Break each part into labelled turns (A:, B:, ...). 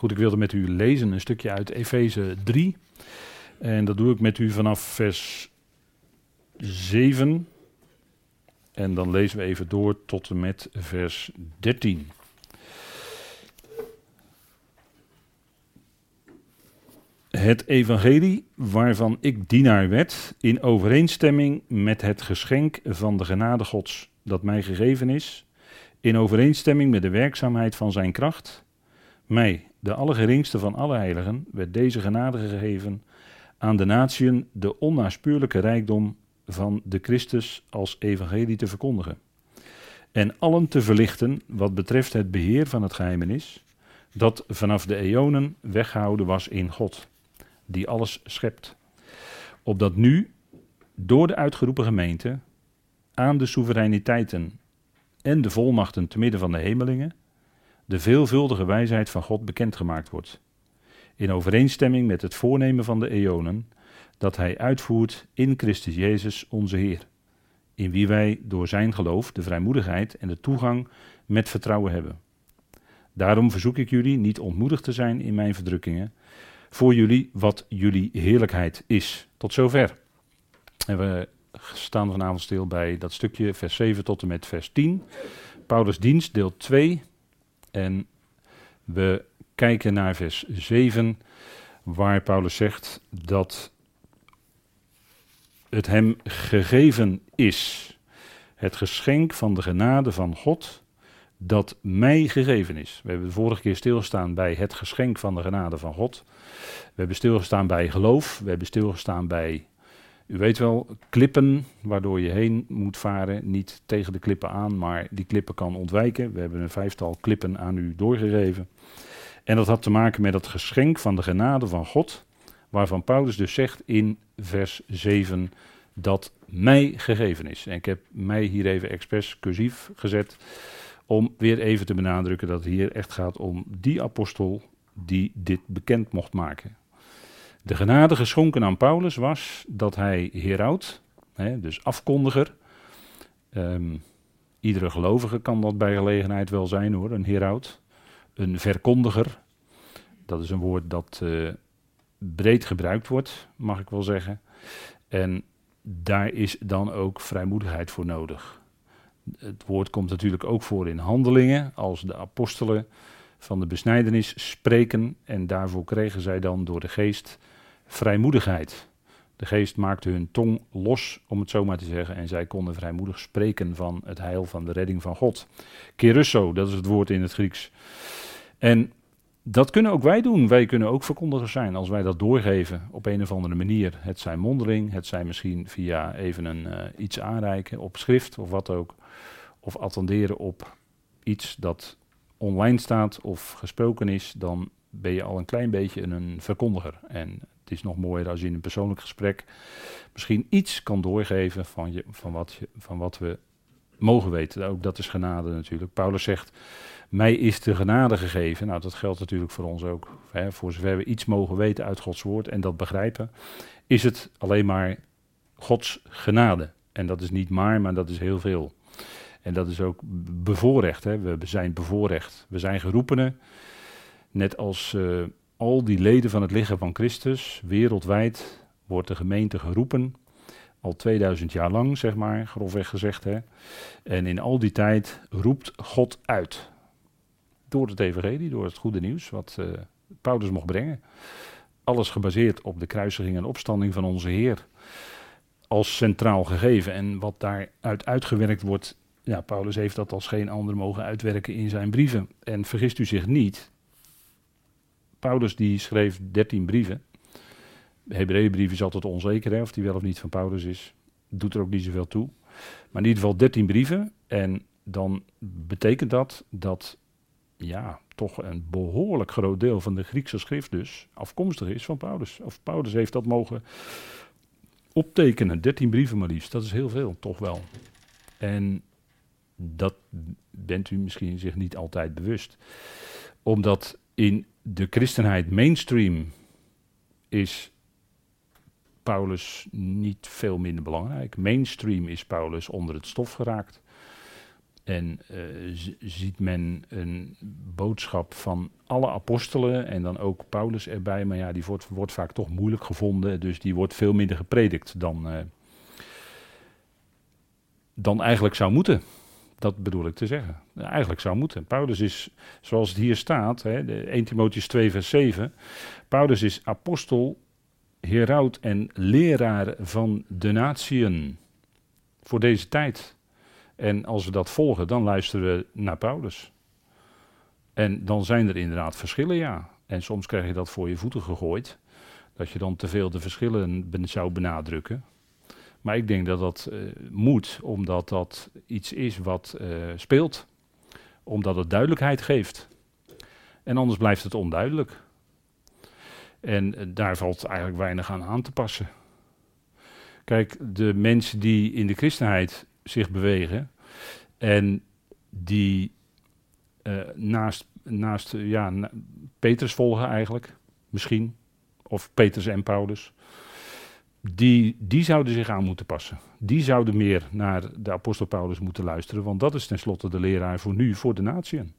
A: Goed, ik wilde met u lezen een stukje uit Efeze 3. En dat doe ik met u vanaf vers 7. En dan lezen we even door tot en met vers 13. Het evangelie waarvan ik dienaar werd, in overeenstemming met het geschenk van de genade Gods dat mij gegeven is, in overeenstemming met de werkzaamheid van zijn kracht, mij, de allergeringste van alle heiligen, werd deze genade gegeven aan de natieën de onnaspeurlijke rijkdom van de Christus als evangelie te verkondigen. En allen te verlichten wat betreft het beheer van het geheimenis, dat vanaf de eonen weggehouden was in God, die alles schept. Opdat nu, door de uitgeroepen gemeente, aan de soevereiniteiten en de volmachten te midden van de hemelingen, de veelvuldige wijsheid van God bekendgemaakt wordt. In overeenstemming met het voornemen van de eonen, dat Hij uitvoert in Christus Jezus onze Heer, in wie wij door Zijn geloof de vrijmoedigheid en de toegang met vertrouwen hebben. Daarom verzoek ik jullie niet ontmoedigd te zijn in mijn verdrukkingen, voor jullie wat jullie heerlijkheid is. Tot zover. En we staan vanavond stil bij dat stukje vers 7 tot en met vers 10. Paulus dienst, deel 2. En we kijken naar vers 7, waar Paulus zegt dat het hem gegeven is. Het geschenk van de genade van God dat mij gegeven is. We hebben de vorige keer stilgestaan bij het geschenk van de genade van God. We hebben stilgestaan bij geloof. We hebben stilgestaan bij, u weet wel, klippen waardoor je heen moet varen. Niet tegen de klippen aan, maar die klippen kan ontwijken. We hebben een vijftal klippen aan u doorgegeven. En dat had te maken met het geschenk van de genade van God, waarvan Paulus dus zegt in vers 7 dat mij gegeven is. En ik heb mij hier even expres cursief gezet om weer even te benadrukken dat het hier echt gaat om die apostel die dit bekend mocht maken. De genade geschonken aan Paulus was dat hij heraut, hè, dus afkondiger. Um, iedere gelovige kan dat bij gelegenheid wel zijn hoor, een heraut. Een verkondiger, dat is een woord dat uh, breed gebruikt wordt, mag ik wel zeggen. En daar is dan ook vrijmoedigheid voor nodig. Het woord komt natuurlijk ook voor in handelingen, als de apostelen van de besnijdenis spreken. En daarvoor kregen zij dan door de geest vrijmoedigheid. De geest maakte hun tong los, om het zo maar te zeggen, en zij konden vrijmoedig spreken van het heil van de redding van God. Kerusso, dat is het woord in het Grieks. En dat kunnen ook wij doen. Wij kunnen ook verkondigers zijn als wij dat doorgeven op een of andere manier. Het zijn mondeling, het zijn misschien via even een, uh, iets aanreiken op schrift of wat ook. Of attenderen op iets dat online staat of gesproken is, dan ben je al een klein beetje een verkondiger. En is nog mooier als je in een persoonlijk gesprek misschien iets kan doorgeven van, je, van, wat, je, van wat we mogen weten. Ook dat is genade natuurlijk. Paulus zegt, mij is de genade gegeven. Nou, dat geldt natuurlijk voor ons ook. Hè, voor zover we iets mogen weten uit Gods woord en dat begrijpen, is het alleen maar Gods genade. En dat is niet maar, maar dat is heel veel. En dat is ook bevoorrecht. Hè. We zijn bevoorrecht. We zijn geroepenen. Net als uh, al die leden van het lichaam van Christus, wereldwijd wordt de gemeente geroepen. Al 2000 jaar lang, zeg maar, grofweg gezegd. Hè. En in al die tijd roept God uit. Door het evangelie, door het goede nieuws, wat uh, Paulus mocht brengen. Alles gebaseerd op de kruisiging en opstanding van onze Heer. Als centraal gegeven. En wat daaruit uitgewerkt wordt ja, Paulus heeft dat als geen ander mogen uitwerken in zijn brieven. En vergist u zich niet, Paulus die schreef 13 brieven. De Hebreeënbrief is altijd onzeker hè, of die wel of niet van Paulus is. Doet er ook niet zoveel toe. Maar in ieder geval 13 brieven. En dan betekent dat dat ja, toch een behoorlijk groot deel van de Griekse schrift dus afkomstig is van Paulus. Of Paulus heeft dat mogen optekenen. 13 brieven maar liefst. Dat is heel veel, toch wel. En dat bent u misschien zich niet altijd bewust. Omdat in de christenheid mainstream is Paulus niet veel minder belangrijk. Mainstream is Paulus onder het stof geraakt. En uh, ziet men een boodschap van alle apostelen en dan ook Paulus erbij, maar ja, die wordt, wordt vaak toch moeilijk gevonden, dus die wordt veel minder gepredikt dan, uh, dan eigenlijk zou moeten. Dat bedoel ik te zeggen. Eigenlijk zou moeten. Paulus is, zoals het hier staat, hè, de 1 Timotheus 2 vers 7, Paulus is apostel, heraut en leraar van de natieën voor deze tijd. En als we dat volgen, dan luisteren we naar Paulus. En dan zijn er inderdaad verschillen, ja. En soms krijg je dat voor je voeten gegooid. Dat je dan te veel de verschillen zou benadrukken. Maar ik denk dat dat uh, moet, omdat dat iets is wat uh, speelt. Omdat het duidelijkheid geeft. En anders blijft het onduidelijk. En uh, daar valt eigenlijk weinig aan aan te passen. Kijk, de mensen die in de christenheid zich bewegen en die naast, naast ja, na, Petrus volgen eigenlijk, misschien, of Petrus en Paulus, die, die zouden zich aan moeten passen. Die zouden meer naar de apostel Paulus moeten luisteren, want dat is tenslotte de leraar voor nu, voor de natieën.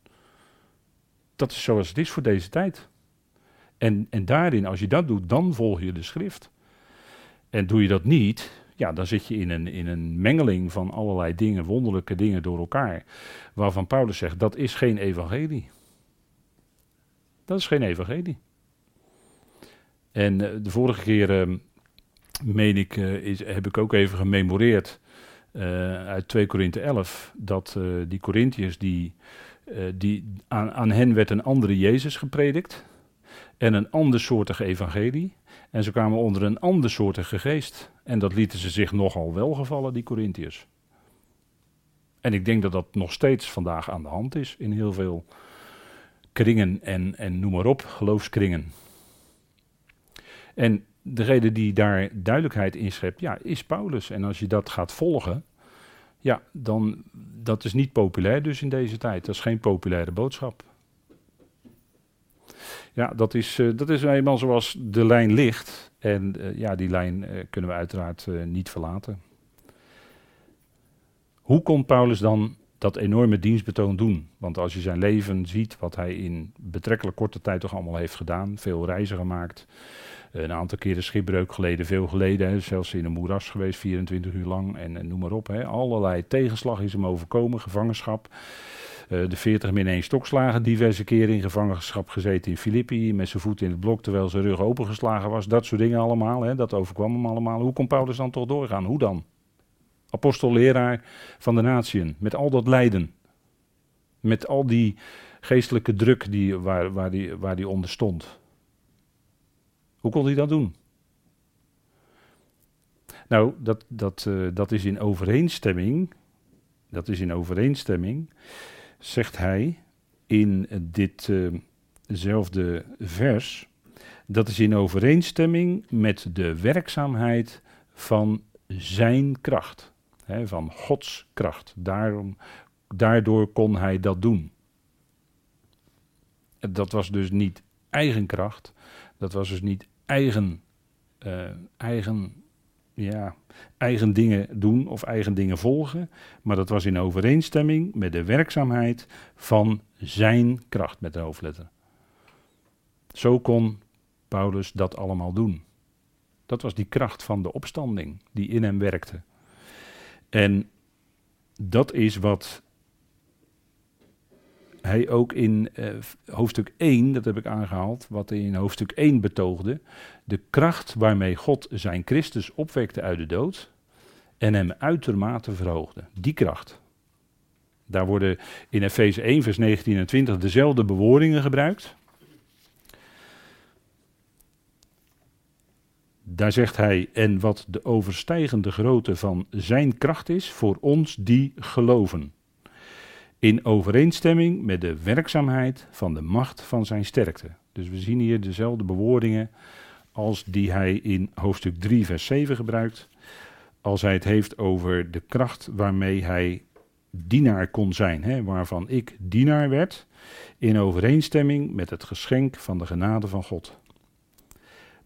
A: Dat is zoals het is voor deze tijd. En, en daarin, als je dat doet, dan volg je de schrift. En doe je dat niet, ja, dan zit je in een, in een mengeling van allerlei dingen, wonderlijke dingen door elkaar, waarvan Paulus zegt, dat is geen evangelie. Dat is geen evangelie. En uh, de vorige keer uh, meen ik, uh, is, heb ik ook even gememoreerd uh, uit 2 Korinthe 11, dat uh, die Corinthiërs, die, die, aan, aan hen werd een andere Jezus gepredikt en een andersoortige evangelie. En ze kwamen onder een andersoortige geest. En dat lieten ze zich nogal welgevallen, die Corinthiërs. En ik denk dat dat nog steeds vandaag aan de hand is in heel veel kringen en, en noem maar op, geloofskringen. En degene die daar duidelijkheid in schept, ja, is Paulus. En als je dat gaat volgen, ja, dan, dat is niet populair dus in deze tijd. Dat is geen populaire boodschap. Ja, dat is, uh, dat is eenmaal zoals de lijn ligt. En uh, ja, die lijn uh, kunnen we uiteraard niet verlaten. Hoe kon Paulus dan dat enorme dienstbetoon doen? Want als je zijn leven ziet, wat hij in betrekkelijk korte tijd toch allemaal heeft gedaan, veel reizen gemaakt, een aantal keren schipbreuk geleden, veel geleden, zelfs in een moeras geweest, 24 uur lang en, noem maar op. Hè. Allerlei tegenslag is hem overkomen, gevangenschap. Uh, de 40 min 1 stokslagen, diverse keren in gevangenschap gezeten in Filippi, met zijn voet in het blok terwijl zijn rug opengeslagen was. Dat soort dingen allemaal, hè, dat overkwam hem allemaal. Hoe kon Paulus dan toch doorgaan? Hoe dan? Apostel, leraar van de natieën, met al dat lijden. Met al die geestelijke druk die, waar, waar, die, waar die onder stond. Hoe kon hij dat doen? Nou, dat, dat, uh, dat is in overeenstemming. Dat is in overeenstemming, zegt hij in ditzelfde uh vers. Dat is in overeenstemming met de werkzaamheid van zijn kracht. Hè, van Gods kracht. Daarom, daardoor kon hij dat doen. Dat was dus niet eigen kracht. Dat was dus niet eigen, uh, eigen, ja, eigen dingen doen of eigen dingen volgen. Maar dat was in overeenstemming met de werkzaamheid van zijn kracht met de hoofdletter. Zo kon Paulus dat allemaal doen. Dat was die kracht van de opstanding die in hem werkte. En dat is wat hij ook in uh, hoofdstuk 1, dat heb ik aangehaald, wat hij in hoofdstuk 1 betoogde, de kracht waarmee God zijn Christus opwekte uit de dood en hem uitermate verhoogde. Die kracht. Daar worden in Efeze 1, vers 19 en 20 dezelfde bewoordingen gebruikt. Daar zegt hij, en wat de overstijgende grootte van zijn kracht is voor ons die geloven in overeenstemming met de werkzaamheid van de macht van zijn sterkte. Dus we zien hier dezelfde bewoordingen als die hij in hoofdstuk 3, vers 7 gebruikt. Als hij het heeft over de kracht waarmee hij dienaar kon zijn, hè, waarvan ik dienaar werd, in overeenstemming met het geschenk van de genade van God.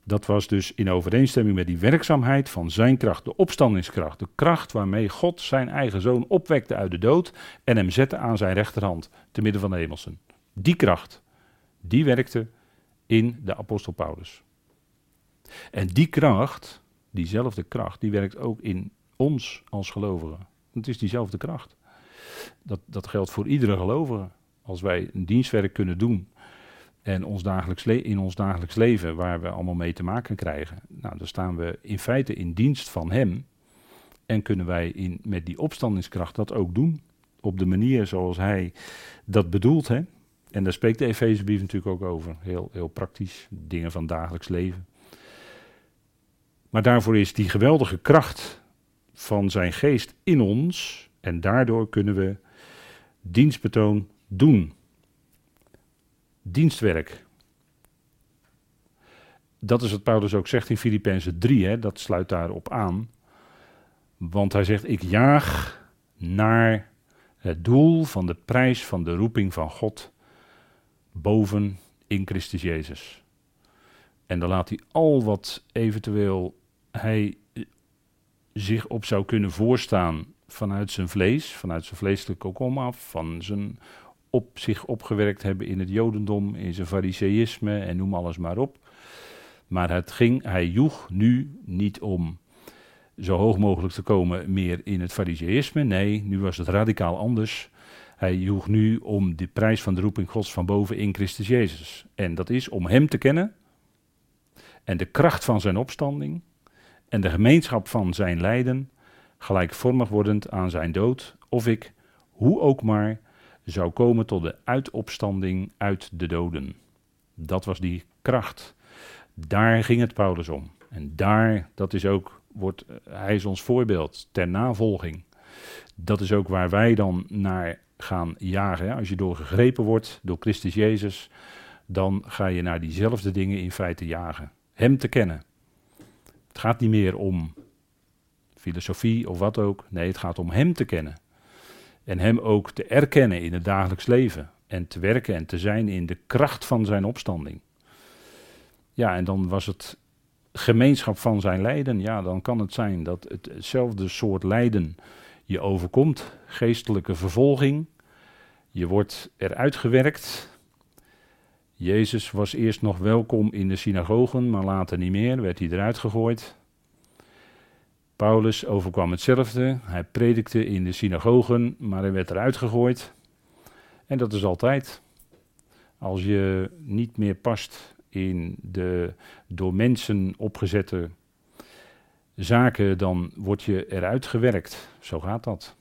A: Dat was dus in overeenstemming met die werkzaamheid van zijn kracht, de opstandingskracht. De kracht waarmee God zijn eigen zoon opwekte uit de dood en hem zette aan zijn rechterhand, te midden van de hemelsen. Die kracht, die werkte in de apostel Paulus. En die kracht, diezelfde kracht, die werkt ook in ons als gelovigen. Het is diezelfde kracht. Dat, dat geldt voor iedere gelovige. Als wij een dienstwerk kunnen doen en ons dagelijks in ons dagelijks leven, waar we allemaal mee te maken krijgen, nou, dan staan we in feite in dienst van Hem. En kunnen wij in, met die opstandingskracht dat ook doen. Op de manier zoals Hij dat bedoelt. Hè? En daar spreekt de Efezebrief natuurlijk ook over. Heel, heel praktisch, dingen van dagelijks leven. Maar daarvoor is die geweldige kracht van zijn geest in ons. En daardoor kunnen we dienstbetoon doen. Dienstwerk. Dat is wat Paulus ook zegt in Filippenzen 3, hè, dat sluit daarop aan. Want hij zegt: Ik jaag naar het doel van de prijs van de roeping van God boven in Christus Jezus. En dan laat hij al wat eventueel hij zich op zou kunnen voorstaan vanuit zijn vlees, vanuit zijn vleeselijke kom af, van zijn op zich opgewerkt hebben in het Jodendom, in zijn fariseïsme en noem alles maar op. Maar het ging, hij joeg nu niet om zo hoog mogelijk te komen meer in het fariseïsme. Nee, nu was het radicaal anders. Hij joeg nu om de prijs van de roeping Gods van boven in Christus Jezus. En dat is om Hem te kennen en de kracht van zijn opstanding en de gemeenschap van zijn lijden, gelijkvormig wordend aan zijn dood, of ik, hoe ook maar, zou komen tot de uitopstanding uit de doden. Dat was die kracht. Daar ging het Paulus om. En daar, dat is ook, wordt, hij is ons voorbeeld ter navolging. Dat is ook waar wij dan naar gaan jagen. Als je doorgegrepen wordt door Christus Jezus, dan ga je naar diezelfde dingen in feite jagen. Hem te kennen. Het gaat niet meer om filosofie of wat ook. Nee, het gaat om Hem te kennen. En Hem ook te erkennen in het dagelijks leven. En te werken en te zijn in de kracht van Zijn opstanding. Ja, en dan was het gemeenschap van Zijn lijden. Ja, dan kan het zijn dat hetzelfde soort lijden je overkomt. Geestelijke vervolging. Je wordt eruit gewerkt. Jezus was eerst nog welkom in de synagogen, maar later niet meer, werd hij eruit gegooid. Paulus overkwam hetzelfde. Hij predikte in de synagogen, maar hij werd eruit gegooid. En dat is altijd. Als je niet meer past in de door mensen opgezette zaken, dan word je eruit gewerkt. Zo gaat dat.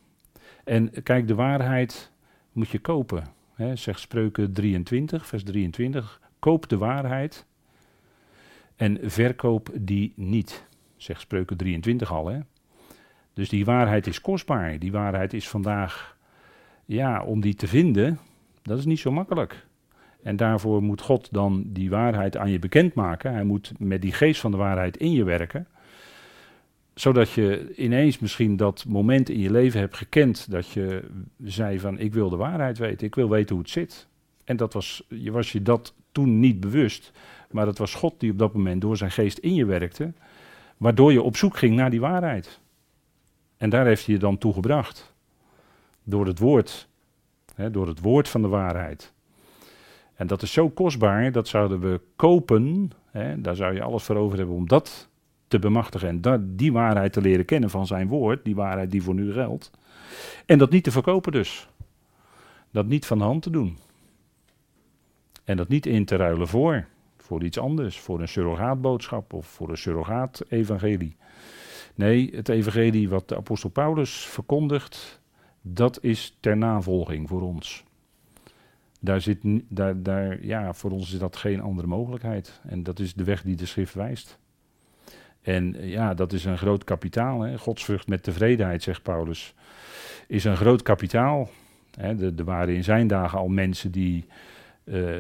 A: En kijk, de waarheid moet je kopen. Hè, zegt Spreuken 23, vers 23. Koop de waarheid en verkoop die niet. Zegt Spreuken 23 al. Hè. Dus die waarheid is kostbaar. Die waarheid is vandaag, ja, om die te vinden, dat is niet zo makkelijk. En daarvoor moet God dan die waarheid aan je bekendmaken. Hij moet met die geest van de waarheid in je werken zodat je ineens misschien dat moment in je leven hebt gekend dat je zei van ik wil de waarheid weten, ik wil weten hoe het zit. En dat was, je was je dat toen niet bewust, maar het was God die op dat moment door zijn geest in je werkte, waardoor je op zoek ging naar die waarheid. En daar heeft hij je dan toe gebracht. Door het woord, hè, door het woord van de waarheid. En dat is zo kostbaar, dat zouden we kopen, hè, daar zou je alles voor over hebben om dat te bemachtigen en dat, die waarheid te leren kennen van zijn woord, die waarheid die voor nu geldt. En dat niet te verkopen dus. Dat niet van de hand te doen. En dat niet in te ruilen voor, voor iets anders, voor een surrogaatboodschap of voor een surrogaat-evangelie. Nee, het evangelie wat de apostel Paulus verkondigt, dat is ter navolging voor ons. Daar zit, daar, daar, ja, voor ons is dat geen andere mogelijkheid. En dat is de weg die de schrift wijst. En eh, ja, dat is een groot kapitaal. Hè. Godsvrucht met tevredenheid, zegt Paulus, is een groot kapitaal. Hè. Er waren in zijn dagen al mensen die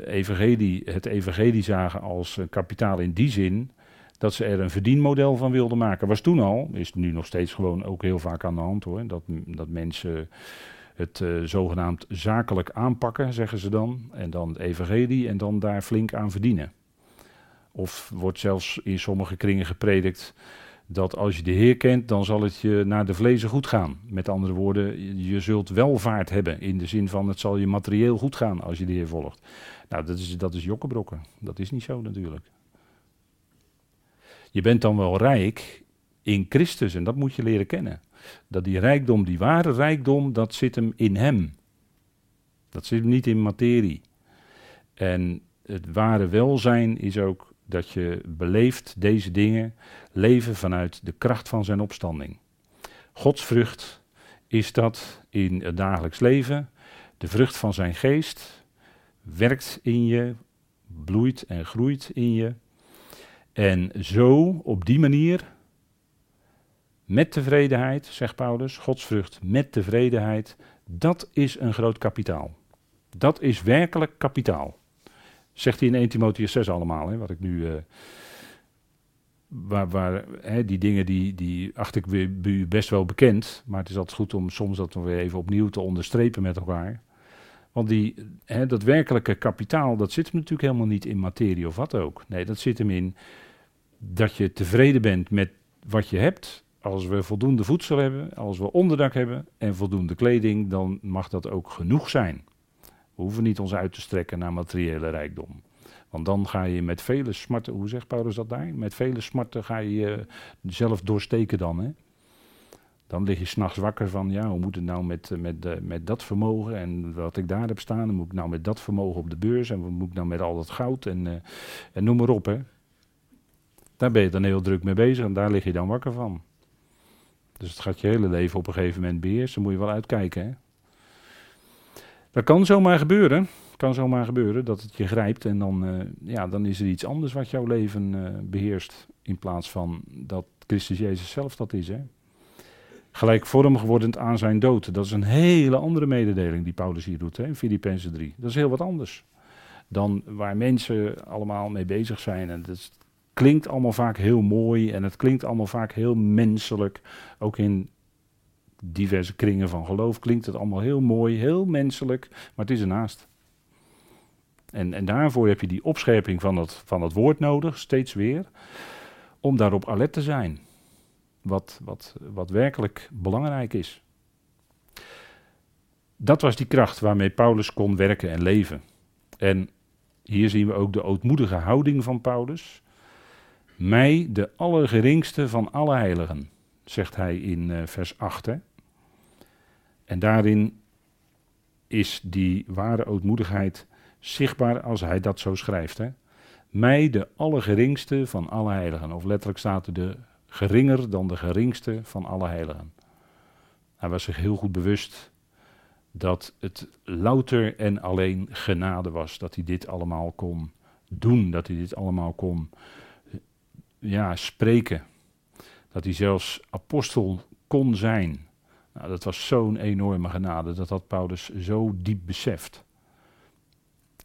A: evangelie, het evangelie zagen als kapitaal in die zin dat ze er een verdienmodel van wilden maken. Was toen al, is nu nog steeds gewoon ook heel vaak aan de hand hoor. Dat, dat mensen het uh, zogenaamd zakelijk aanpakken, zeggen ze dan. En dan het evangelie en dan daar flink aan verdienen Of wordt zelfs in sommige kringen gepredikt dat als je de Heer kent, dan zal het je naar de vlezen goed gaan. Met andere woorden, je zult welvaart hebben in de zin van het zal je materieel goed gaan als je de Heer volgt. Nou, dat is, dat is jokkenbrokken. Dat is niet zo natuurlijk. Je bent dan wel rijk in Christus en dat moet je leren kennen. Dat die rijkdom, die ware rijkdom, dat zit hem in hem. Dat zit hem niet in materie. En het ware welzijn is ook dat je beleeft deze dingen, leven vanuit de kracht van zijn opstanding. Gods vrucht is dat in het dagelijks leven, de vrucht van zijn geest, werkt in je, bloeit en groeit in je. En zo, op die manier, met tevredenheid, zegt Paulus, Gods vrucht met tevredenheid, dat is een groot kapitaal. Dat is werkelijk kapitaal. Zegt hij in 1 Timotheus 6 allemaal, hè, wat ik nu... Uh, waar, waar hè, die dingen die, die acht ik weer best wel bekend, maar het is altijd goed om soms dat weer even opnieuw te onderstrepen met elkaar. Want die, hè, dat werkelijke kapitaal, dat zit hem natuurlijk helemaal niet in materie of wat ook. Nee, dat zit hem in dat je tevreden bent met wat je hebt. Als we voldoende voedsel hebben, als we onderdak hebben en voldoende kleding, dan mag dat ook genoeg zijn. We hoeven niet ons uit te strekken naar materiële rijkdom. Want dan ga je met vele smarten, hoe zegt Paulus dat daar? Met vele smarten ga je jezelf doorsteken dan. Hè? Dan lig je s'nachts wakker van, ja, hoe moet het nou met, met, uh, met dat vermogen en wat ik daar heb staan? Dan moet ik nou met dat vermogen op de beurs en wat moet ik nou met al dat goud en, en noem maar op. Hè? Daar ben je dan heel druk mee bezig en daar lig je dan wakker van. Dus het gaat je hele leven op een gegeven moment beheersen. Moet je wel uitkijken. Hè? Dat kan zomaar gebeuren. Kan zomaar gebeuren dat het je grijpt en dan, uh, ja, dan is er iets anders wat jouw leven uh, beheerst. In plaats van dat Christus Jezus zelf dat is. Hè? Gelijkvormig wordend aan zijn dood. Dat is een hele andere mededeling die Paulus hier doet hè, in Filippenzen 3. Dat is heel wat anders dan waar mensen allemaal mee bezig zijn. En dat klinkt allemaal vaak heel mooi en het klinkt allemaal vaak heel menselijk. Ook in diverse kringen van geloof klinkt het allemaal heel mooi, heel menselijk, maar het is ernaast. En, en daarvoor heb je die opscherping van het, van het woord nodig, steeds weer, om daarop alert te zijn. Wat, wat, wat werkelijk belangrijk is. Dat was die kracht waarmee Paulus kon werken en leven. En hier zien we ook de ootmoedige houding van Paulus. Mij, de allergeringste van alle heiligen, zegt hij in uh, vers 8. Hè? En daarin is die ware ootmoedigheid zichtbaar als hij dat zo schrijft. Hè? Mij, de allergeringste van alle heiligen. Of letterlijk staat er de geringer dan de geringste van alle heiligen. Hij was zich heel goed bewust dat het louter en alleen genade was. Dat hij dit allemaal kon doen. Dat hij dit allemaal kon ja, spreken. Dat hij zelfs apostel kon zijn. Nou, dat was zo'n enorme genade, dat had Paulus zo diep beseft.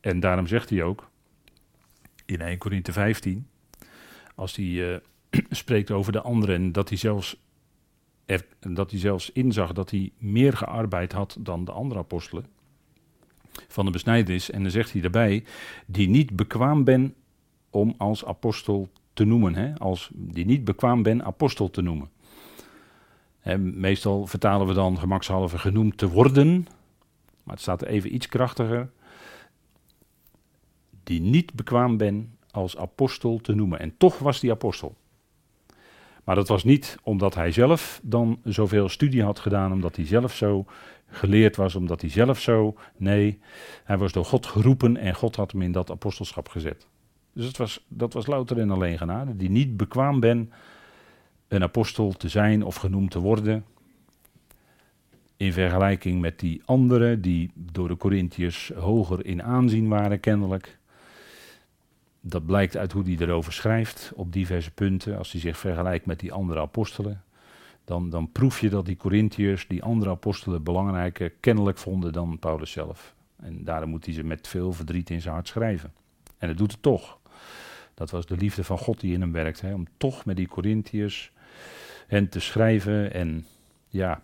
A: En daarom zegt hij ook in 1 Korinthe 15, als hij uh, spreekt over de anderen, dat hij zelfs dat hij zelfs inzag dat hij meer gearbeid had dan de andere apostelen van de besnijdenis. En dan zegt hij daarbij, die niet bekwaam ben om als apostel te noemen. Hè? Als, die niet bekwaam ben apostel te noemen meestal vertalen we dan gemakshalve genoemd te worden, maar het staat er even iets krachtiger. Die niet bekwaam ben als apostel te noemen. En toch was die apostel. Maar dat was niet omdat hij zelf dan zoveel studie had gedaan, omdat hij zelf zo geleerd was, omdat hij zelf zo. Nee, hij was door God geroepen en God had hem in dat apostelschap gezet. Dus het was, dat was louter en alleen genade. Die niet bekwaam ben een apostel te zijn of genoemd te worden. In vergelijking met die anderen die door de Corinthiërs hoger in aanzien waren, kennelijk. Dat blijkt uit hoe hij erover schrijft op diverse punten. Als hij zich vergelijkt met die andere apostelen, dan, dan proef je dat die Corinthiërs die andere apostelen belangrijker kennelijk vonden dan Paulus zelf. En daarom moet hij ze met veel verdriet in zijn hart schrijven. En het doet het toch. Dat was de liefde van God die in hem werkt. Hè, om toch met die Corinthiërs en te schrijven. En ja,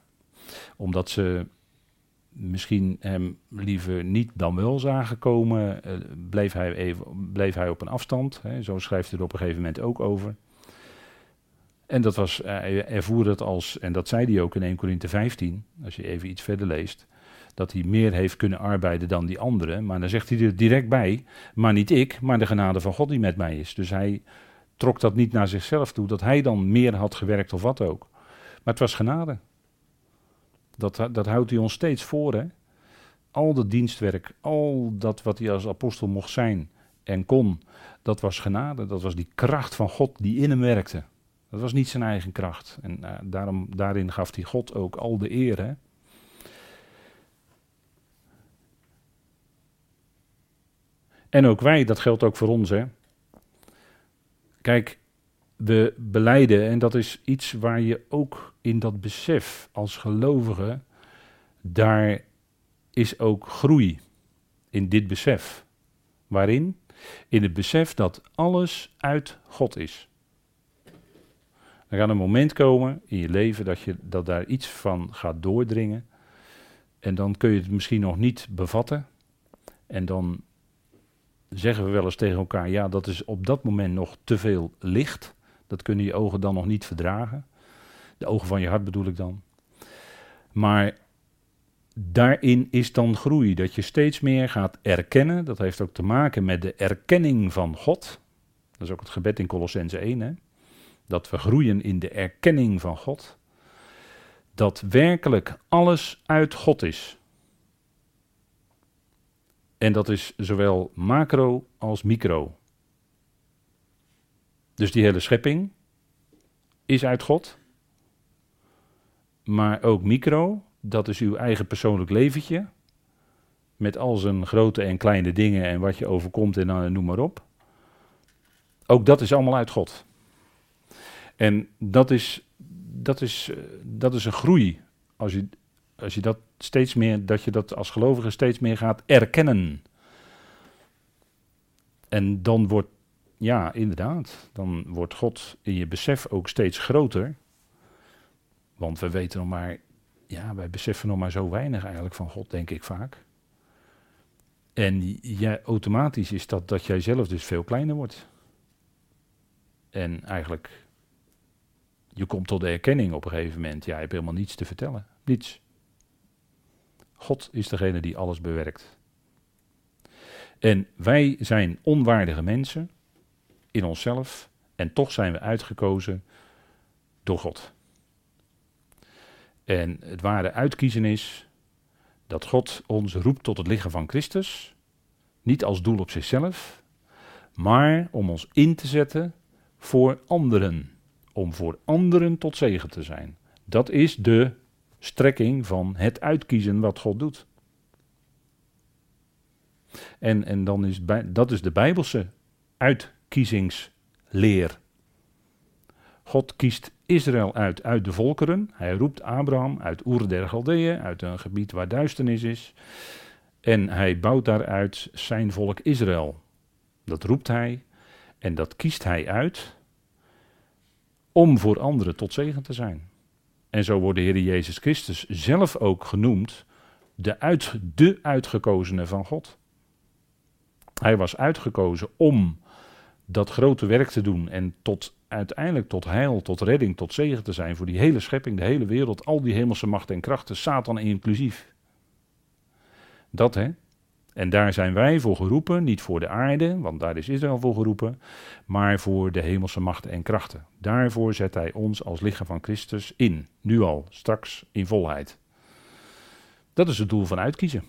A: omdat ze misschien hem liever niet dan wel zagen komen, uh, bleef, hij even, bleef hij op een afstand. Hè, zo schrijft hij er op een gegeven moment ook over. En dat was, hij ervoer dat als, en dat zei hij ook in 1 Corinthe 15, als je even iets verder leest, dat hij meer heeft kunnen arbeiden dan die anderen. Maar dan zegt hij er direct bij, maar niet ik, maar de genade van God die met mij is. Dus hij trok dat niet naar zichzelf toe, dat hij dan meer had gewerkt of wat ook. Maar het was genade. Dat, dat houdt hij ons steeds voor. Hè? Al dat dienstwerk, al dat wat hij als apostel mocht zijn en kon, dat was genade. Dat was die kracht van God die in hem werkte. Dat was niet zijn eigen kracht. En uh, daarom, daarin gaf hij God ook al de eer. Hè? En ook wij, dat geldt ook voor ons. Hè? Kijk, we beleiden, en dat is iets waar je ook in dat besef als gelovige, daar is ook groei in dit besef. Waarin? In het besef dat alles uit God is. Er gaat een moment komen in je leven dat, je, dat daar iets van gaat doordringen. En dan kun je het misschien nog niet bevatten. En dan zeggen we wel eens tegen elkaar: ja, dat is op dat moment nog te veel licht. Dat kunnen je ogen dan nog niet verdragen. De ogen van je hart bedoel ik dan. Maar daarin is dan groei. Dat je steeds meer gaat erkennen. Dat heeft ook te maken met de erkenning van God. Dat is ook het gebed in Colossense 1. Hè? Dat we groeien in de erkenning van God. Dat werkelijk alles uit God is. En dat is zowel macro als micro. Dus die hele schepping is uit God. Maar ook micro, dat is uw eigen persoonlijk leventje. Met al zijn grote en kleine dingen en wat je overkomt en dan noem maar op. Ook dat is allemaal uit God. En dat is, dat is, eh, dat is een groei. Als je, als je dat steeds meer, dat je dat als gelovige steeds meer gaat erkennen. En dan wordt ja, inderdaad. Dan wordt God in je besef ook steeds groter. Want we weten nog maar, ja, wij beseffen nog maar zo weinig eigenlijk van God, denk ik vaak. En ja, automatisch is dat dat jij zelf dus veel kleiner wordt. En eigenlijk, je komt tot de erkenning op een gegeven moment. Ja, je hebt helemaal niets te vertellen. Niets. God is degene die alles bewerkt. En wij zijn onwaardige mensen in onszelf en toch zijn we uitgekozen door God. En het ware uitkiezen is dat God ons roept tot het lichaam van Christus, niet als doel op zichzelf, maar om ons in te zetten voor anderen, om voor anderen tot zegen te zijn. Dat is de strekking van het uitkiezen wat God doet. En, en dan is bij, dat is de Bijbelse uit, kiezingsleer. God kiest Israël uit uit de volkeren. Hij roept Abraham uit Oer der Galdeeën, uit een gebied waar duisternis is. En hij bouwt daaruit zijn volk Israël. Dat roept hij en dat kiest hij uit om voor anderen tot zegen te zijn. En zo wordt de Heer Jezus Christus zelf ook genoemd de, uit, de uitgekozene van God. Hij was uitgekozen om dat grote werk te doen en tot uiteindelijk tot heil, tot redding, tot zegen te zijn voor die hele schepping, de hele wereld, al die hemelse machten en krachten, Satan inclusief. Dat hè. En daar zijn wij voor geroepen, niet voor de aarde, want daar is Israël voor geroepen, maar voor de hemelse machten en krachten. Daarvoor zet hij ons als lichaam van Christus in, nu al, straks in volheid. Dat is het doel van uitkiezen.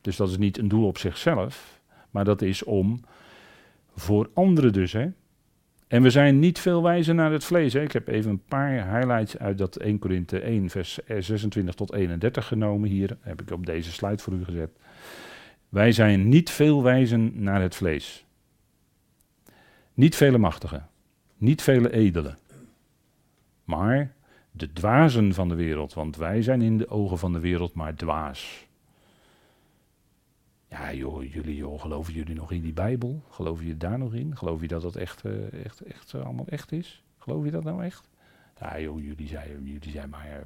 A: Dus dat is niet een doel op zichzelf, maar dat is om voor anderen dus. Hè? En we zijn niet veel wijzer naar het vlees. Hè? Ik heb even een paar highlights uit dat 1 Korinthe 1, vers 26 tot 31 genomen. Hier heb ik op deze slide voor u gezet. Wij zijn niet veel wijzen naar het vlees. Niet vele machtigen. Niet vele edelen. Maar de dwazen van de wereld. Want wij zijn in de ogen van de wereld maar dwaas. Ja, joh, jullie, joh, geloven jullie nog in die Bijbel? Geloven jullie daar nog in? Geloof je dat dat echt, uh, echt, echt uh, allemaal echt is? Geloof je dat nou echt? Ja, joh, jullie zijn, jullie zijn maar. Uh,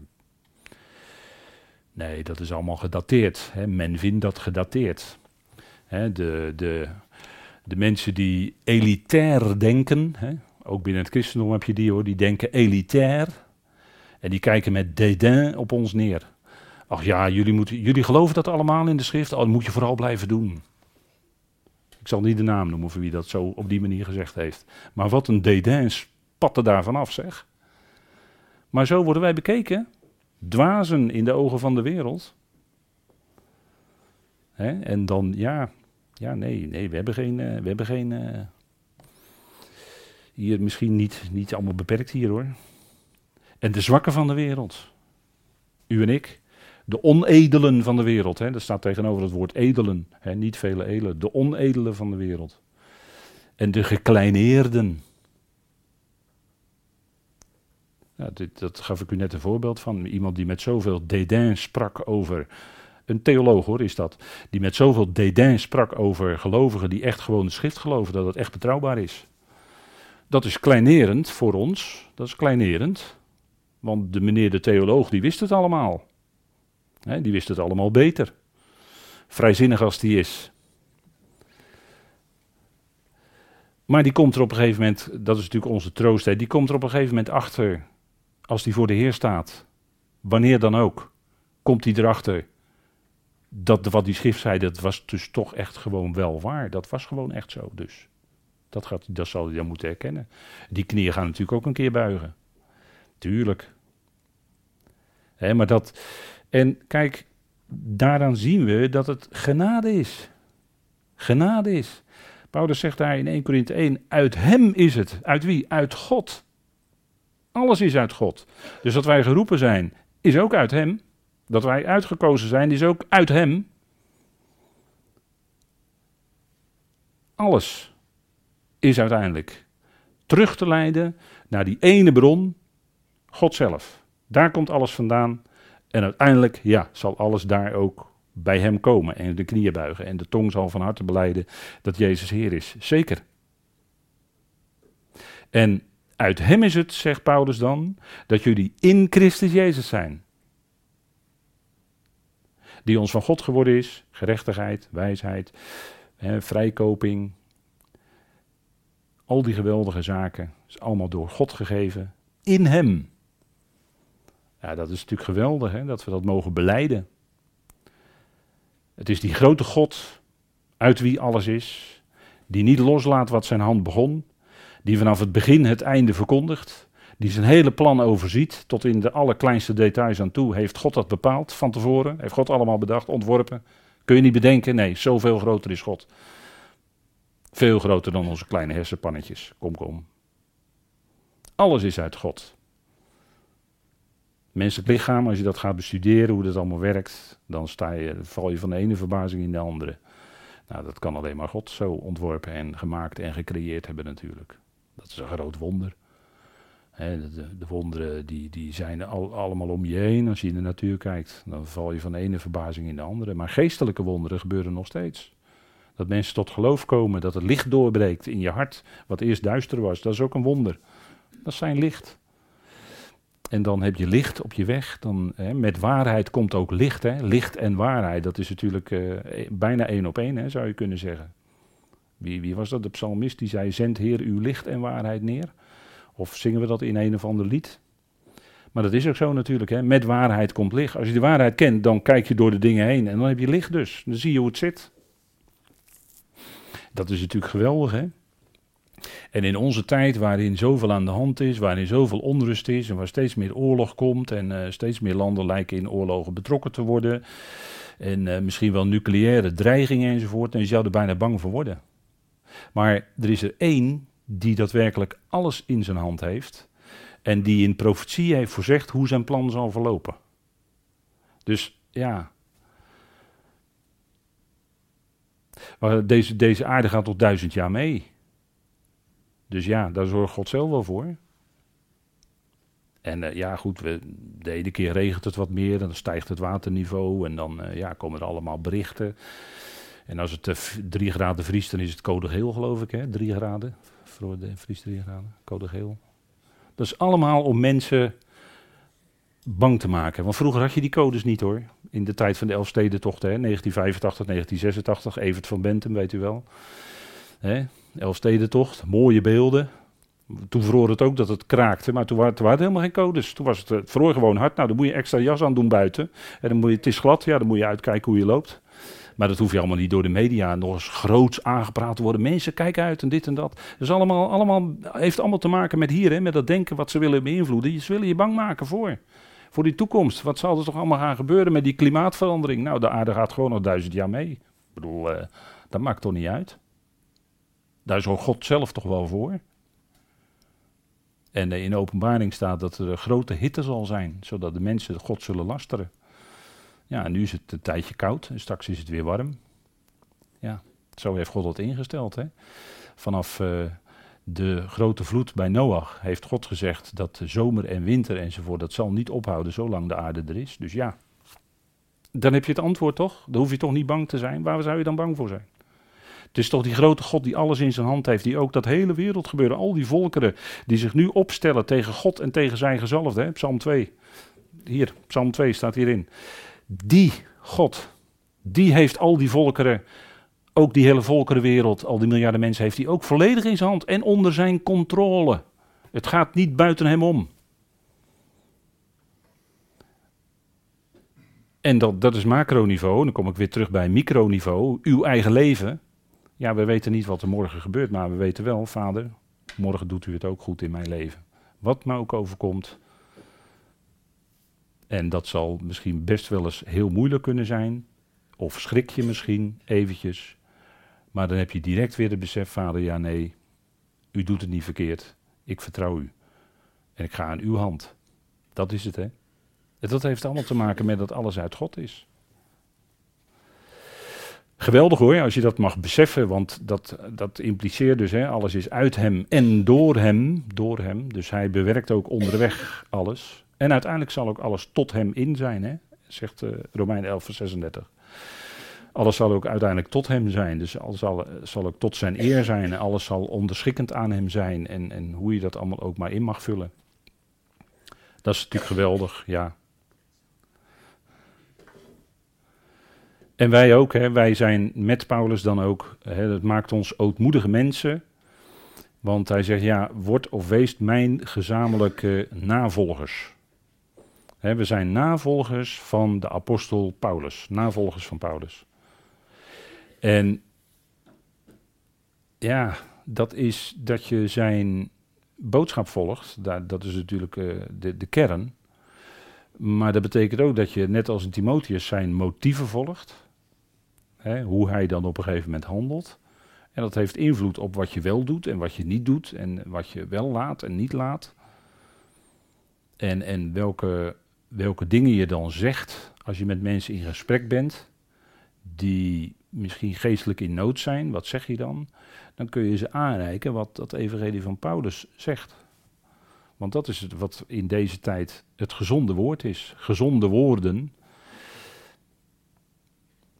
A: Nee, dat is allemaal gedateerd. Hè. Men vindt dat gedateerd. Hè, de, de, de mensen die elitair denken, hè, ook binnen het christendom heb je die hoor, die denken elitair. En die kijken met dédain op ons neer. Ach ja, jullie, moeten, jullie geloven dat allemaal in de schrift? Oh, dat moet je vooral blijven doen. Ik zal niet de naam noemen voor wie dat zo op die manier gezegd heeft. Maar wat een dédain spatte daarvan af, zeg. Maar zo worden wij bekeken. Dwazen in de ogen van de wereld. Hè? En dan, ja, ja, nee, nee, we hebben geen, uh, we hebben geen uh, hier misschien niet, niet allemaal beperkt hier hoor. En de zwakken van de wereld. U en ik. De onedelen van de wereld. Hè? Dat staat tegenover het woord edelen. Hè? Niet vele edelen. De onedelen van de wereld. En de gekleineerden. Ja, dit, dat gaf ik u net een voorbeeld van. Iemand die met zoveel dédain sprak over. Een theoloog hoor, is dat. Die met zoveel dédain sprak over gelovigen die echt gewoon de schrift geloven. Dat het echt betrouwbaar is. Dat is kleinerend voor ons. Dat is kleinerend. Want de meneer de theoloog die wist het allemaal. Die wist het allemaal beter. Vrijzinnig als die is. Maar die komt er op een gegeven moment, dat is natuurlijk onze troost, die komt er op een gegeven moment achter, als die voor de Heer staat, wanneer dan ook, komt hij erachter dat wat die schrift zei, dat was dus toch echt gewoon wel waar. Dat was gewoon echt zo dus. Dat, gaat, dat zal hij dan moeten herkennen. Die knieën gaan natuurlijk ook een keer buigen. Tuurlijk. Maar dat, en kijk, daaraan zien we dat het genade is. Genade is. Paulus zegt daar in 1 Corinthië 1, uit hem is het. Uit wie? Uit God. Alles is uit God. Dus dat wij geroepen zijn, is ook uit hem. Dat wij uitgekozen zijn, is ook uit hem. Alles is uiteindelijk terug te leiden naar die ene bron, God zelf. Daar komt alles vandaan. En uiteindelijk, ja, zal alles daar ook bij hem komen en de knieën buigen. En de tong zal van harte beleiden dat Jezus Heer is. Zeker. En uit hem is het, zegt Paulus dan, dat jullie in Christus Jezus zijn. Die ons van God geworden is, gerechtigheid, wijsheid, hè, vrijkoping. Al die geweldige zaken is allemaal door God gegeven. In hem. Ja, dat is natuurlijk geweldig hè, dat we dat mogen beleiden. Het is die grote God uit wie alles is, die niet loslaat wat zijn hand begon, die vanaf het begin het einde verkondigt, die zijn hele plan overziet, tot in de allerkleinste details aan toe, heeft God dat bepaald van tevoren, heeft God allemaal bedacht, ontworpen. Kun je niet bedenken? Nee, zoveel groter is God. Veel groter dan onze kleine hersenpannetjes. Kom, kom. Alles is uit God menselijk lichaam, als je dat gaat bestuderen, hoe dat allemaal werkt, dan sta je, val je van de ene verbazing in de andere. Nou, dat kan alleen maar God zo ontworpen en gemaakt en gecreëerd hebben natuurlijk. Dat is een groot wonder. de, de, wonderen die, die zijn al, allemaal om je heen. Als je in de natuur kijkt, dan val je van de ene verbazing in de andere. Maar geestelijke wonderen gebeuren nog steeds. Dat mensen tot geloof komen, dat het licht doorbreekt in je hart, wat eerst duister was, dat is ook een wonder. Dat zijn licht. En dan heb je licht op je weg. Dan, hè, met waarheid komt ook licht. Hè. Licht en waarheid, dat is natuurlijk uh, bijna één op één, hè, zou je kunnen zeggen. Wie, wie was dat? De psalmist die zei: Zend Heer uw licht en waarheid neer. Of zingen we dat in een of ander lied? Maar dat is ook zo natuurlijk. Hè. Met waarheid komt licht. Als je de waarheid kent, dan kijk je door de dingen heen. En dan heb je licht dus. Dan zie je hoe het zit. Dat is natuurlijk geweldig, hè? En in onze tijd, waarin zoveel aan de hand is, waarin zoveel onrust is en waar steeds meer oorlog komt en uh, steeds meer landen lijken in oorlogen betrokken te worden, en uh, misschien wel nucleaire dreigingen enzovoort, en je zou er bijna bang voor worden. Maar er is er één die daadwerkelijk alles in zijn hand heeft en die in profetie heeft voorzegd hoe zijn plan zal verlopen. Dus ja. Deze, deze aarde gaat tot duizend jaar mee. Dus ja, daar zorgt God zelf wel voor. En uh, ja, goed, we, de ene keer regent het wat meer, dan stijgt het waterniveau en dan uh, ja, komen er allemaal berichten. En als het uh, drie graden vriest, dan is het code geel, geloof ik, hè? Drie graden. Vriest drie graden, code geel. Dat is allemaal om mensen bang te maken. Want vroeger had je die codes niet hoor. In de tijd van de Elfstedentochten, hè, 1985, 1986, Evert van Bentum, weet u wel. Hè, Elfstedentocht, mooie beelden. Toen vroor het ook dat het kraakte, maar toen waren, toen waren helemaal geen codes. Toen was het, het vroor gewoon hard. Nou, dan moet je extra jas aan doen buiten. En dan moet je, het is glad, ja, dan moet je uitkijken hoe je loopt. Maar dat hoef je allemaal niet door de media nog eens groots aangepraat te worden. Mensen, kijk uit en dit en dat. Dus allemaal, allemaal, heeft allemaal te maken met hier, hè, met dat denken wat ze willen beïnvloeden. Ze willen je bang maken voor. Voor die toekomst. Wat zal er toch allemaal gaan gebeuren met die klimaatverandering? Nou, de aarde gaat gewoon nog duizend jaar mee. Ik bedoel, uh, dat maakt toch niet uit. Daar ook God zelf toch wel voor. En in de openbaring staat dat er een grote hitte zal zijn, zodat de mensen God zullen lasteren. Ja, nu is het een tijdje koud en straks is het weer warm. Ja, zo heeft God het ingesteld. Hè? Vanaf uh, de grote vloed bij Noach heeft God gezegd dat zomer en winter enzovoort, dat zal niet ophouden zolang de aarde er is. Dus ja, dan heb je het antwoord toch? Dan hoef je toch niet bang te zijn. Waar zou je dan bang voor zijn? Het is toch die grote God die alles in zijn hand heeft, die ook dat hele wereld gebeuren, al die volkeren die zich nu opstellen tegen God en tegen zijn gezalfde. Psalm 2. Hier, Psalm 2 staat hierin. Die God, die heeft al die volkeren, ook die hele volkerenwereld, al die miljarden mensen, heeft hij ook volledig in zijn hand en onder zijn controle. Het gaat niet buiten hem om. En dat, dat is macroniveau. Dan kom ik weer terug bij microniveau. Uw eigen leven. Ja, we weten niet wat er morgen gebeurt, maar we weten wel, vader, morgen doet u het ook goed in mijn leven. Wat me ook overkomt, en dat zal misschien best wel eens heel moeilijk kunnen zijn. Of schrik je misschien eventjes. Maar dan heb je direct weer het besef, vader, ja nee, u doet het niet verkeerd. Ik vertrouw u. En ik ga aan uw hand. Dat is het, hè. En dat heeft allemaal te maken met dat alles uit God is. Geweldig hoor, als je dat mag beseffen, want dat, dat impliceert dus, hè, alles is uit hem en door hem, door hem. Dus hij bewerkt ook onderweg alles. En uiteindelijk zal ook alles tot hem in zijn, hè? zegt uh, Romein 11, vers 36. Alles zal ook uiteindelijk tot hem zijn. Dus alles zal, zal ook tot zijn eer zijn. Alles zal onderschikkend aan hem zijn. En, en hoe je dat allemaal ook maar in mag vullen. Dat is natuurlijk geweldig, ja. En wij ook, hè, wij zijn met Paulus dan ook. Hè, dat maakt ons ootmoedige mensen. Want hij zegt, ja, word of wees mijn gezamenlijke navolgers we zijn navolgers van de apostel Paulus, navolgers van Paulus. En ja, dat is dat je zijn boodschap volgt. Dat, is natuurlijk uh, de, de kern. Maar dat betekent ook dat je, net als in Timotheus, zijn motieven volgt. Hoe hij dan op een gegeven moment handelt. En dat heeft invloed op wat je wel doet en wat je niet doet. En wat je wel laat en niet laat. En, en welke welke dingen je dan zegt als je met mensen in gesprek bent, die misschien geestelijk in nood zijn, wat zeg je dan? Dan kun je ze aanreiken wat dat evangelie van Paulus zegt. Want dat is het wat in deze tijd het gezonde woord is. Gezonde woorden,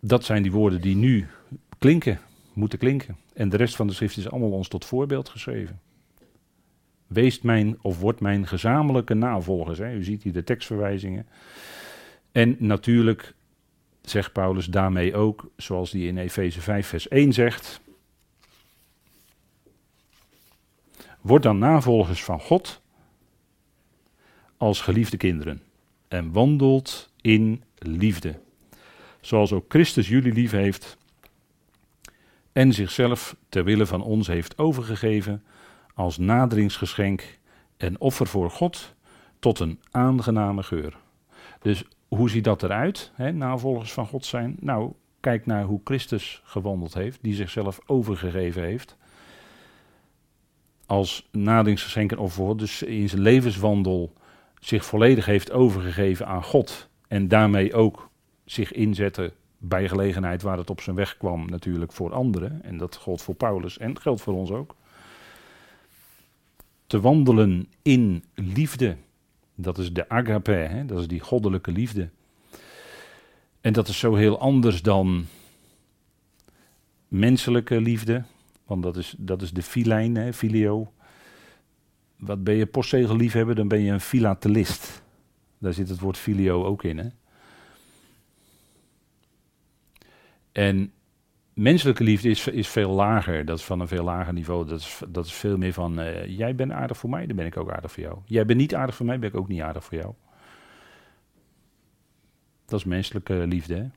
A: dat zijn die woorden die nu klinken, moeten klinken. En de rest van de schrift is allemaal ons tot voorbeeld geschreven. Wees mijn of wordt mijn gezamenlijke navolgers. Hè. U ziet hier de tekstverwijzingen. En natuurlijk zegt Paulus daarmee ook, zoals hij in Efeze 5, vers 1 zegt. Word dan navolgers van God als geliefde kinderen en wandelt in liefde. Zoals ook Christus jullie lief heeft en zichzelf ter wille van ons heeft overgegeven als naderingsgeschenk en offer voor God tot een aangename geur. Dus hoe ziet dat eruit, hè, navolgers van God zijn? Nou, kijk naar hoe Christus gewandeld heeft, die zichzelf overgegeven heeft. Als naderingsgeschenk en offer, dus in zijn levenswandel zich volledig heeft overgegeven aan God. En daarmee ook zich inzette bij gelegenheid waar het op zijn weg kwam, natuurlijk voor anderen. En dat geldt voor Paulus en geldt voor ons ook te wandelen in liefde. Dat is de agape, hè? dat is die goddelijke liefde. En dat is zo heel anders dan menselijke liefde, want dat is, dat is de filijn, hè, filio. Wat ben je postzegel liefhebber, dan ben je een filatelist. Daar zit het woord filio ook in. Hè? En menselijke liefde is, is veel lager. Dat is van een veel lager niveau. Dat is, dat is veel meer van, uh, jij bent aardig voor mij, dan ben ik ook aardig voor jou. Jij bent niet aardig voor mij, ben ik ook niet aardig voor jou. Dat is menselijke liefde?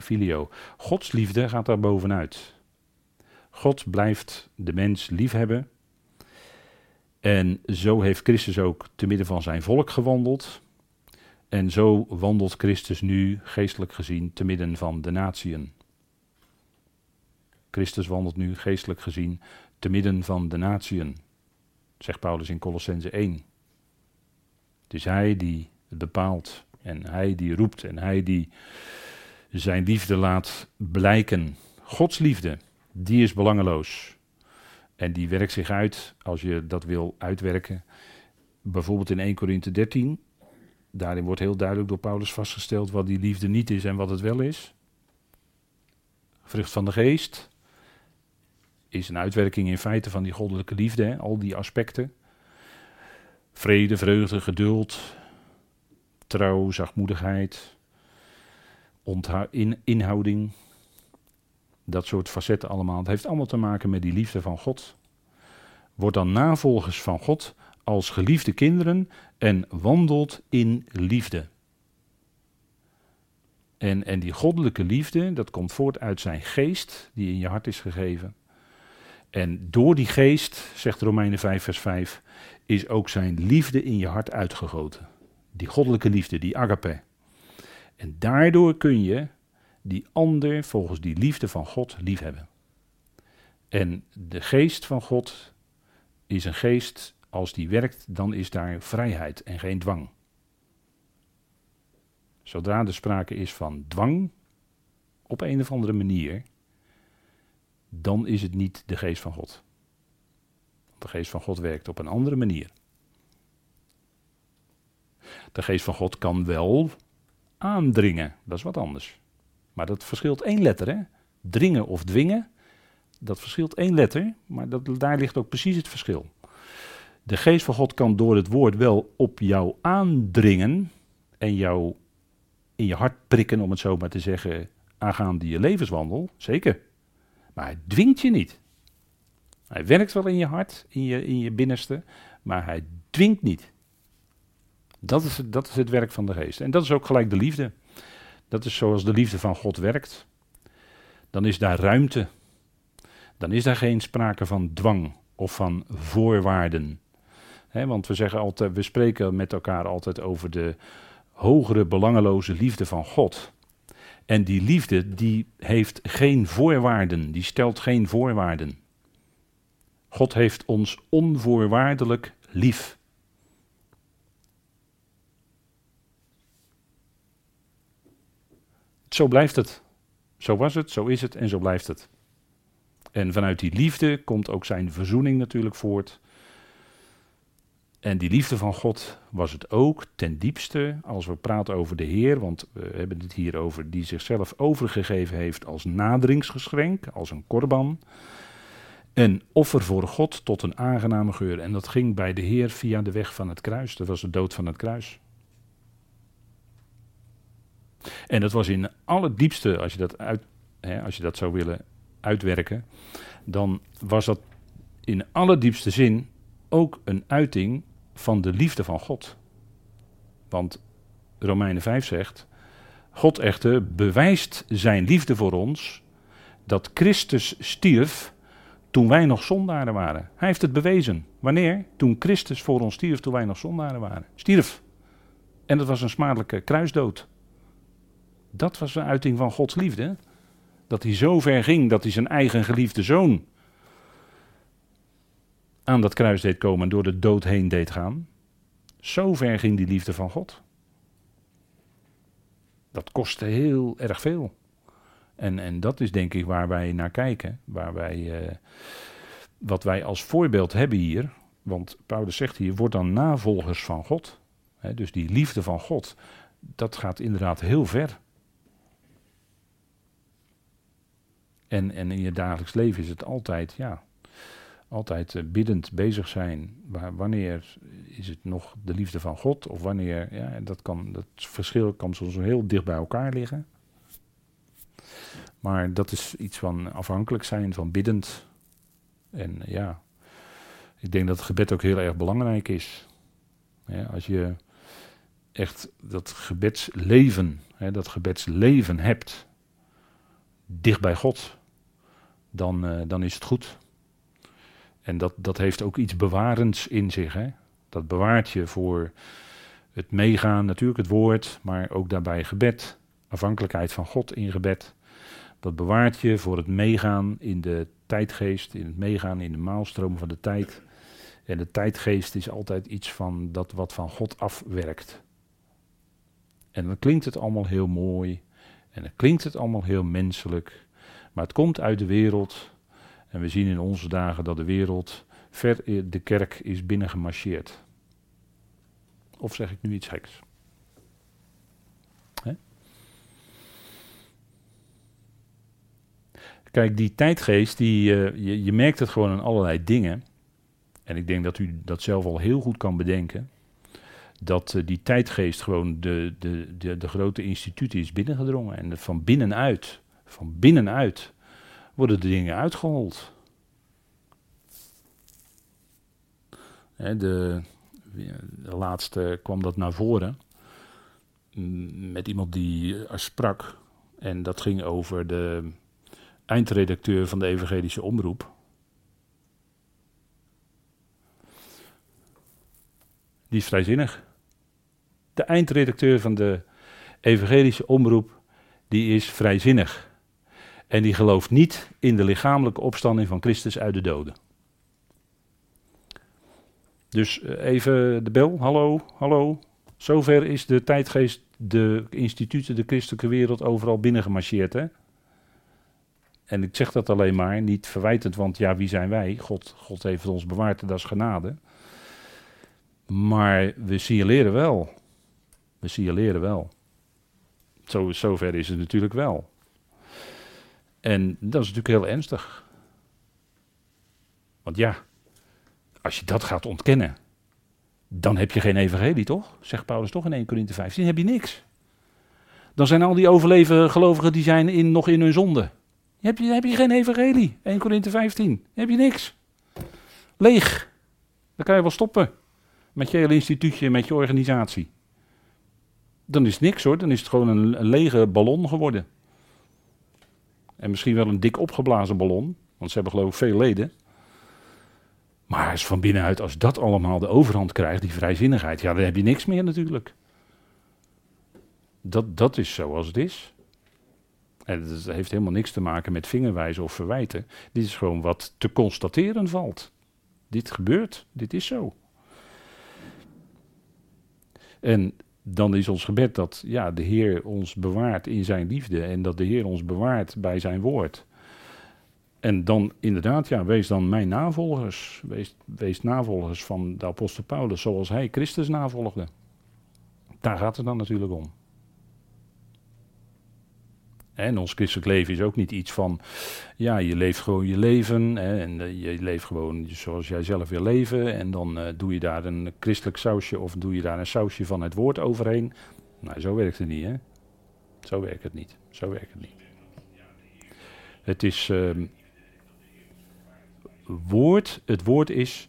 A: Filio. Gods liefde gaat daar bovenuit. God blijft de mens liefhebben. En zo heeft Christus ook te midden van zijn volk gewandeld. En zo wandelt Christus nu, geestelijk gezien, te midden van de natieën. Christus wandelt nu, geestelijk gezien, te midden van de natieën, zegt Paulus in Colossense 1. Het is Hij die bepaalt en Hij die roept en Hij die zijn liefde laat blijken. Gods liefde, die is belangeloos. En die werkt zich uit, als je dat wil uitwerken, bijvoorbeeld in 1 Korinthe 13. Daarin wordt heel duidelijk door Paulus vastgesteld wat die liefde niet is en wat het wel is. Vrucht van de geest is een uitwerking in feite van die goddelijke liefde, hè? al die aspecten. Vrede, vreugde, geduld, trouw, zachtmoedigheid, in, inhouding. Dat soort facetten allemaal. Het heeft allemaal te maken met die liefde van God. Word dan navolgers van God als geliefde kinderen en wandelt in liefde. En, en die goddelijke liefde, dat komt voort uit zijn geest, die in je hart is gegeven. En door die geest, zegt Romeinen 5, vers 5, is ook zijn liefde in je hart uitgegoten. Die goddelijke liefde, die agape. En daardoor kun je die ander volgens die liefde van God liefhebben. En de geest van God is een geest, als die werkt, dan is daar vrijheid en geen dwang. Zodra er sprake is van dwang, op een of andere manier, dan is het niet de geest van God. De geest van God werkt op een andere manier. De geest van God kan wel aandringen, dat is wat anders. Maar dat verschilt één letter, hè? Dringen of dwingen, dat verschilt één letter, maar dat, daar ligt ook precies het verschil. De geest van God kan door het woord wel op jou aandringen en jou in je hart prikken, om het zo maar te zeggen, aangaande je levenswandel, zeker. Maar hij dwingt je niet. Hij werkt wel in je hart, in je, in je binnenste, maar hij dwingt niet. Dat is, het, dat is het werk van de geest. En dat is ook gelijk de liefde. Dat is zoals de liefde van God werkt. Dan is daar ruimte. Dan is daar geen sprake van dwang of van voorwaarden. Want we zeggen altijd, we spreken met elkaar altijd over de hogere, belangeloze liefde van God. En die liefde, die heeft geen voorwaarden, die stelt geen voorwaarden. God heeft ons onvoorwaardelijk lief. Zo blijft het. Zo was het, zo is het en zo blijft het. En vanuit die liefde komt ook zijn verzoening natuurlijk voort. En die liefde van God was het ook ten diepste als we praten over de Heer, want we hebben het hier over die zichzelf overgegeven heeft als naderingsgeschenk, als een korban. Een offer voor God tot een aangename geur. En dat ging bij de Heer via de weg van het kruis. Dat was de dood van het kruis. En dat was in alle diepste, als je dat, uit, hè, als je dat zou willen uitwerken, dan was dat in alle diepste zin ook een uiting van de liefde van God. Want Romeinen 5 zegt: God echter bewijst zijn liefde voor ons dat Christus stierf toen wij nog zondaren waren. Hij heeft het bewezen. Wanneer? Toen Christus voor ons stierf toen wij nog zondaren waren. Stierf. En dat was een smadelijke kruisdood. Dat was een uiting van Gods liefde. Dat hij zo ver ging dat hij zijn eigen geliefde zoon aan dat kruis deed komen en door de dood heen deed gaan. Zo ver ging die liefde van God. Dat kostte heel erg veel. En, en dat is denk ik waar wij naar kijken. Waar wij, eh, wat wij als voorbeeld hebben hier. Want Paulus zegt hier, word dan navolgers van God. dus die liefde van God, dat gaat inderdaad heel ver. En, en in je dagelijks leven is het altijd, ja, Altijd uh, biddend bezig zijn. Waar, wanneer is het nog de liefde van God? Of wanneer, ja, dat, kan, dat verschil kan soms heel dicht bij elkaar liggen. Maar dat is iets van afhankelijk zijn, van biddend. En ja, ik denk dat het gebed ook heel erg belangrijk is. Als je echt dat gebedsleven, hè, dat gebedsleven hebt, dicht bij God, dan, uh, dan is het goed. En dat, dat heeft ook iets bewarends in zich. Hè? Dat bewaart je voor het meegaan, natuurlijk het woord, maar ook daarbij gebed. Afhankelijkheid van God in gebed. Dat bewaart je voor het meegaan in de tijdgeest, in het meegaan in de maalstroom van de tijd. En de tijdgeest is altijd iets van dat wat van God afwerkt. En dan klinkt het allemaal heel mooi. En dan klinkt het allemaal heel menselijk. Maar het komt uit de wereld. En we zien in onze dagen dat de wereld ver de kerk is binnengemarcheerd. Of zeg ik nu iets geks? Kijk, die tijdgeest, die, uh, je, je merkt het gewoon aan allerlei dingen. En ik denk dat u dat zelf al heel goed kan bedenken. Dat uh, die tijdgeest gewoon de, de, de, de grote instituten is binnengedrongen. En van binnenuit, van binnenuit, worden de dingen uitgehold. De, de laatste kwam dat naar voren. Met iemand die uh, sprak. En dat ging over de eindredacteur van de Evangelische Omroep. Die is vrijzinnig. De eindredacteur van de Evangelische Omroep, die is vrijzinnig. En die gelooft niet in de lichamelijke opstanding van Christus uit de doden. Dus eh, even de bel, hallo, hallo. Zover is de tijdgeest, de instituten, de christelijke wereld overal binnengemarcheerd. Hè? En ik zeg dat alleen maar, niet verwijtend, want ja, wie zijn wij? God, God heeft ons bewaard, dat is genade. Maar we signaleren wel. We signaleren wel. Zo, zover is het natuurlijk wel. En dat is natuurlijk heel ernstig. Want ja, als je dat gaat ontkennen, dan heb je geen evangelie, toch? Zegt Paulus toch in 1 Corinthië 15, heb je niks. Dan zijn al die overleven gelovigen, die zijn in, nog in hun zonde. Heb je, heb je geen evangelie. 1 Korinthe 15. Heb je niks. Leeg. Dan kan je wel stoppen. Met je hele instituutje, met je organisatie. Dan is het niks hoor. Dan is het gewoon een lege ballon geworden. En misschien wel een dik opgeblazen ballon. Want ze hebben geloof ik veel leden. Maar als van binnenuit, als dat allemaal de overhand krijgt, die vrijzinnigheid, ja, dan heb je niks meer natuurlijk. Dat, dat is zoals het is. En dat heeft helemaal niks te maken met vingerwijzen of verwijten. Dit is gewoon wat te constateren valt. Dit gebeurt, dit is zo. En dan is ons gebed dat ja, de Heer ons bewaart in zijn liefde en dat de Heer ons bewaart bij zijn woord. En dan inderdaad, ja, wees dan mijn navolgers. Wees, wees navolgers van de apostel Paulus zoals hij Christus navolgde. Daar gaat het dan natuurlijk om. En ons christelijk leven is ook niet iets van, ja, je leeft gewoon je leven hè, en uh, je leeft gewoon zoals jij zelf wil leven en dan uh, doe je daar een christelijk sausje of doe je daar een sausje van het woord overheen. Nou, zo werkt het niet, hè. Zo werkt het niet. Zo werkt het niet. Het is uh, woord, het woord is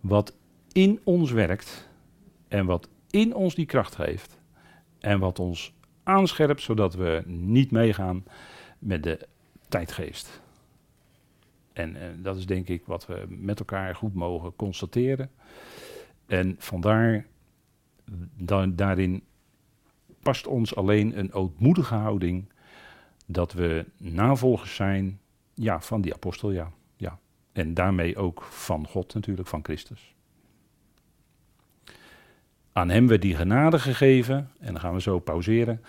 A: wat in ons werkt en wat in ons die kracht geeft en wat ons aanscherpt, zodat we niet meegaan met de tijdgeest. En, eh, dat is denk ik wat we met elkaar goed mogen constateren. En vandaar, daarin past ons alleen een ootmoedige houding dat we navolgers zijn ja, van die apostel, ja, ja. En daarmee ook van God natuurlijk, van Christus. Aan hem werd die genade gegeven, en dan gaan we zo pauzeren.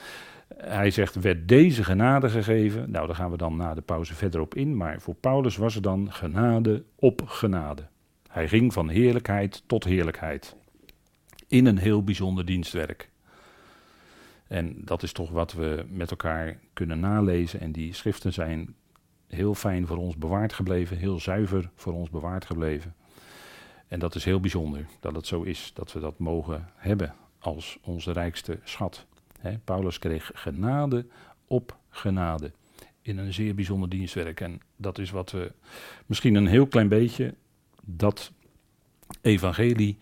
A: Hij zegt, werd deze genade gegeven. Nou, daar gaan we dan na de pauze verder op in. Maar voor Paulus was er dan genade op genade. Hij ging van heerlijkheid tot heerlijkheid. In een heel bijzonder dienstwerk. En dat is toch wat we met elkaar kunnen nalezen. En die schriften zijn heel fijn voor ons bewaard gebleven, heel zuiver voor ons bewaard gebleven. En dat is heel bijzonder dat het zo is, dat we dat mogen hebben als onze rijkste schat. Paulus kreeg genade op genade in een zeer bijzonder dienstwerk. En dat is wat we misschien een heel klein beetje dat evangelie,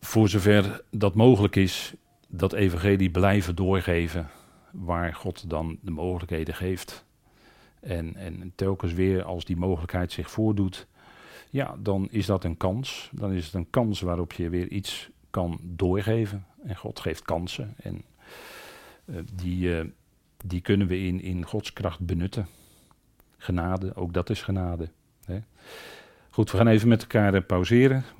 A: voor zover dat mogelijk is, dat evangelie blijven doorgeven waar God dan de mogelijkheden geeft. En, en telkens weer als die mogelijkheid zich voordoet, ja, dan is dat een kans. Dan is het een kans waarop je weer iets kan doorgeven. En God geeft kansen. En uh, die, uh, die kunnen we in, in Gods kracht benutten. Genade, ook dat is genade. Hè. Goed, we gaan even met elkaar pauzeren.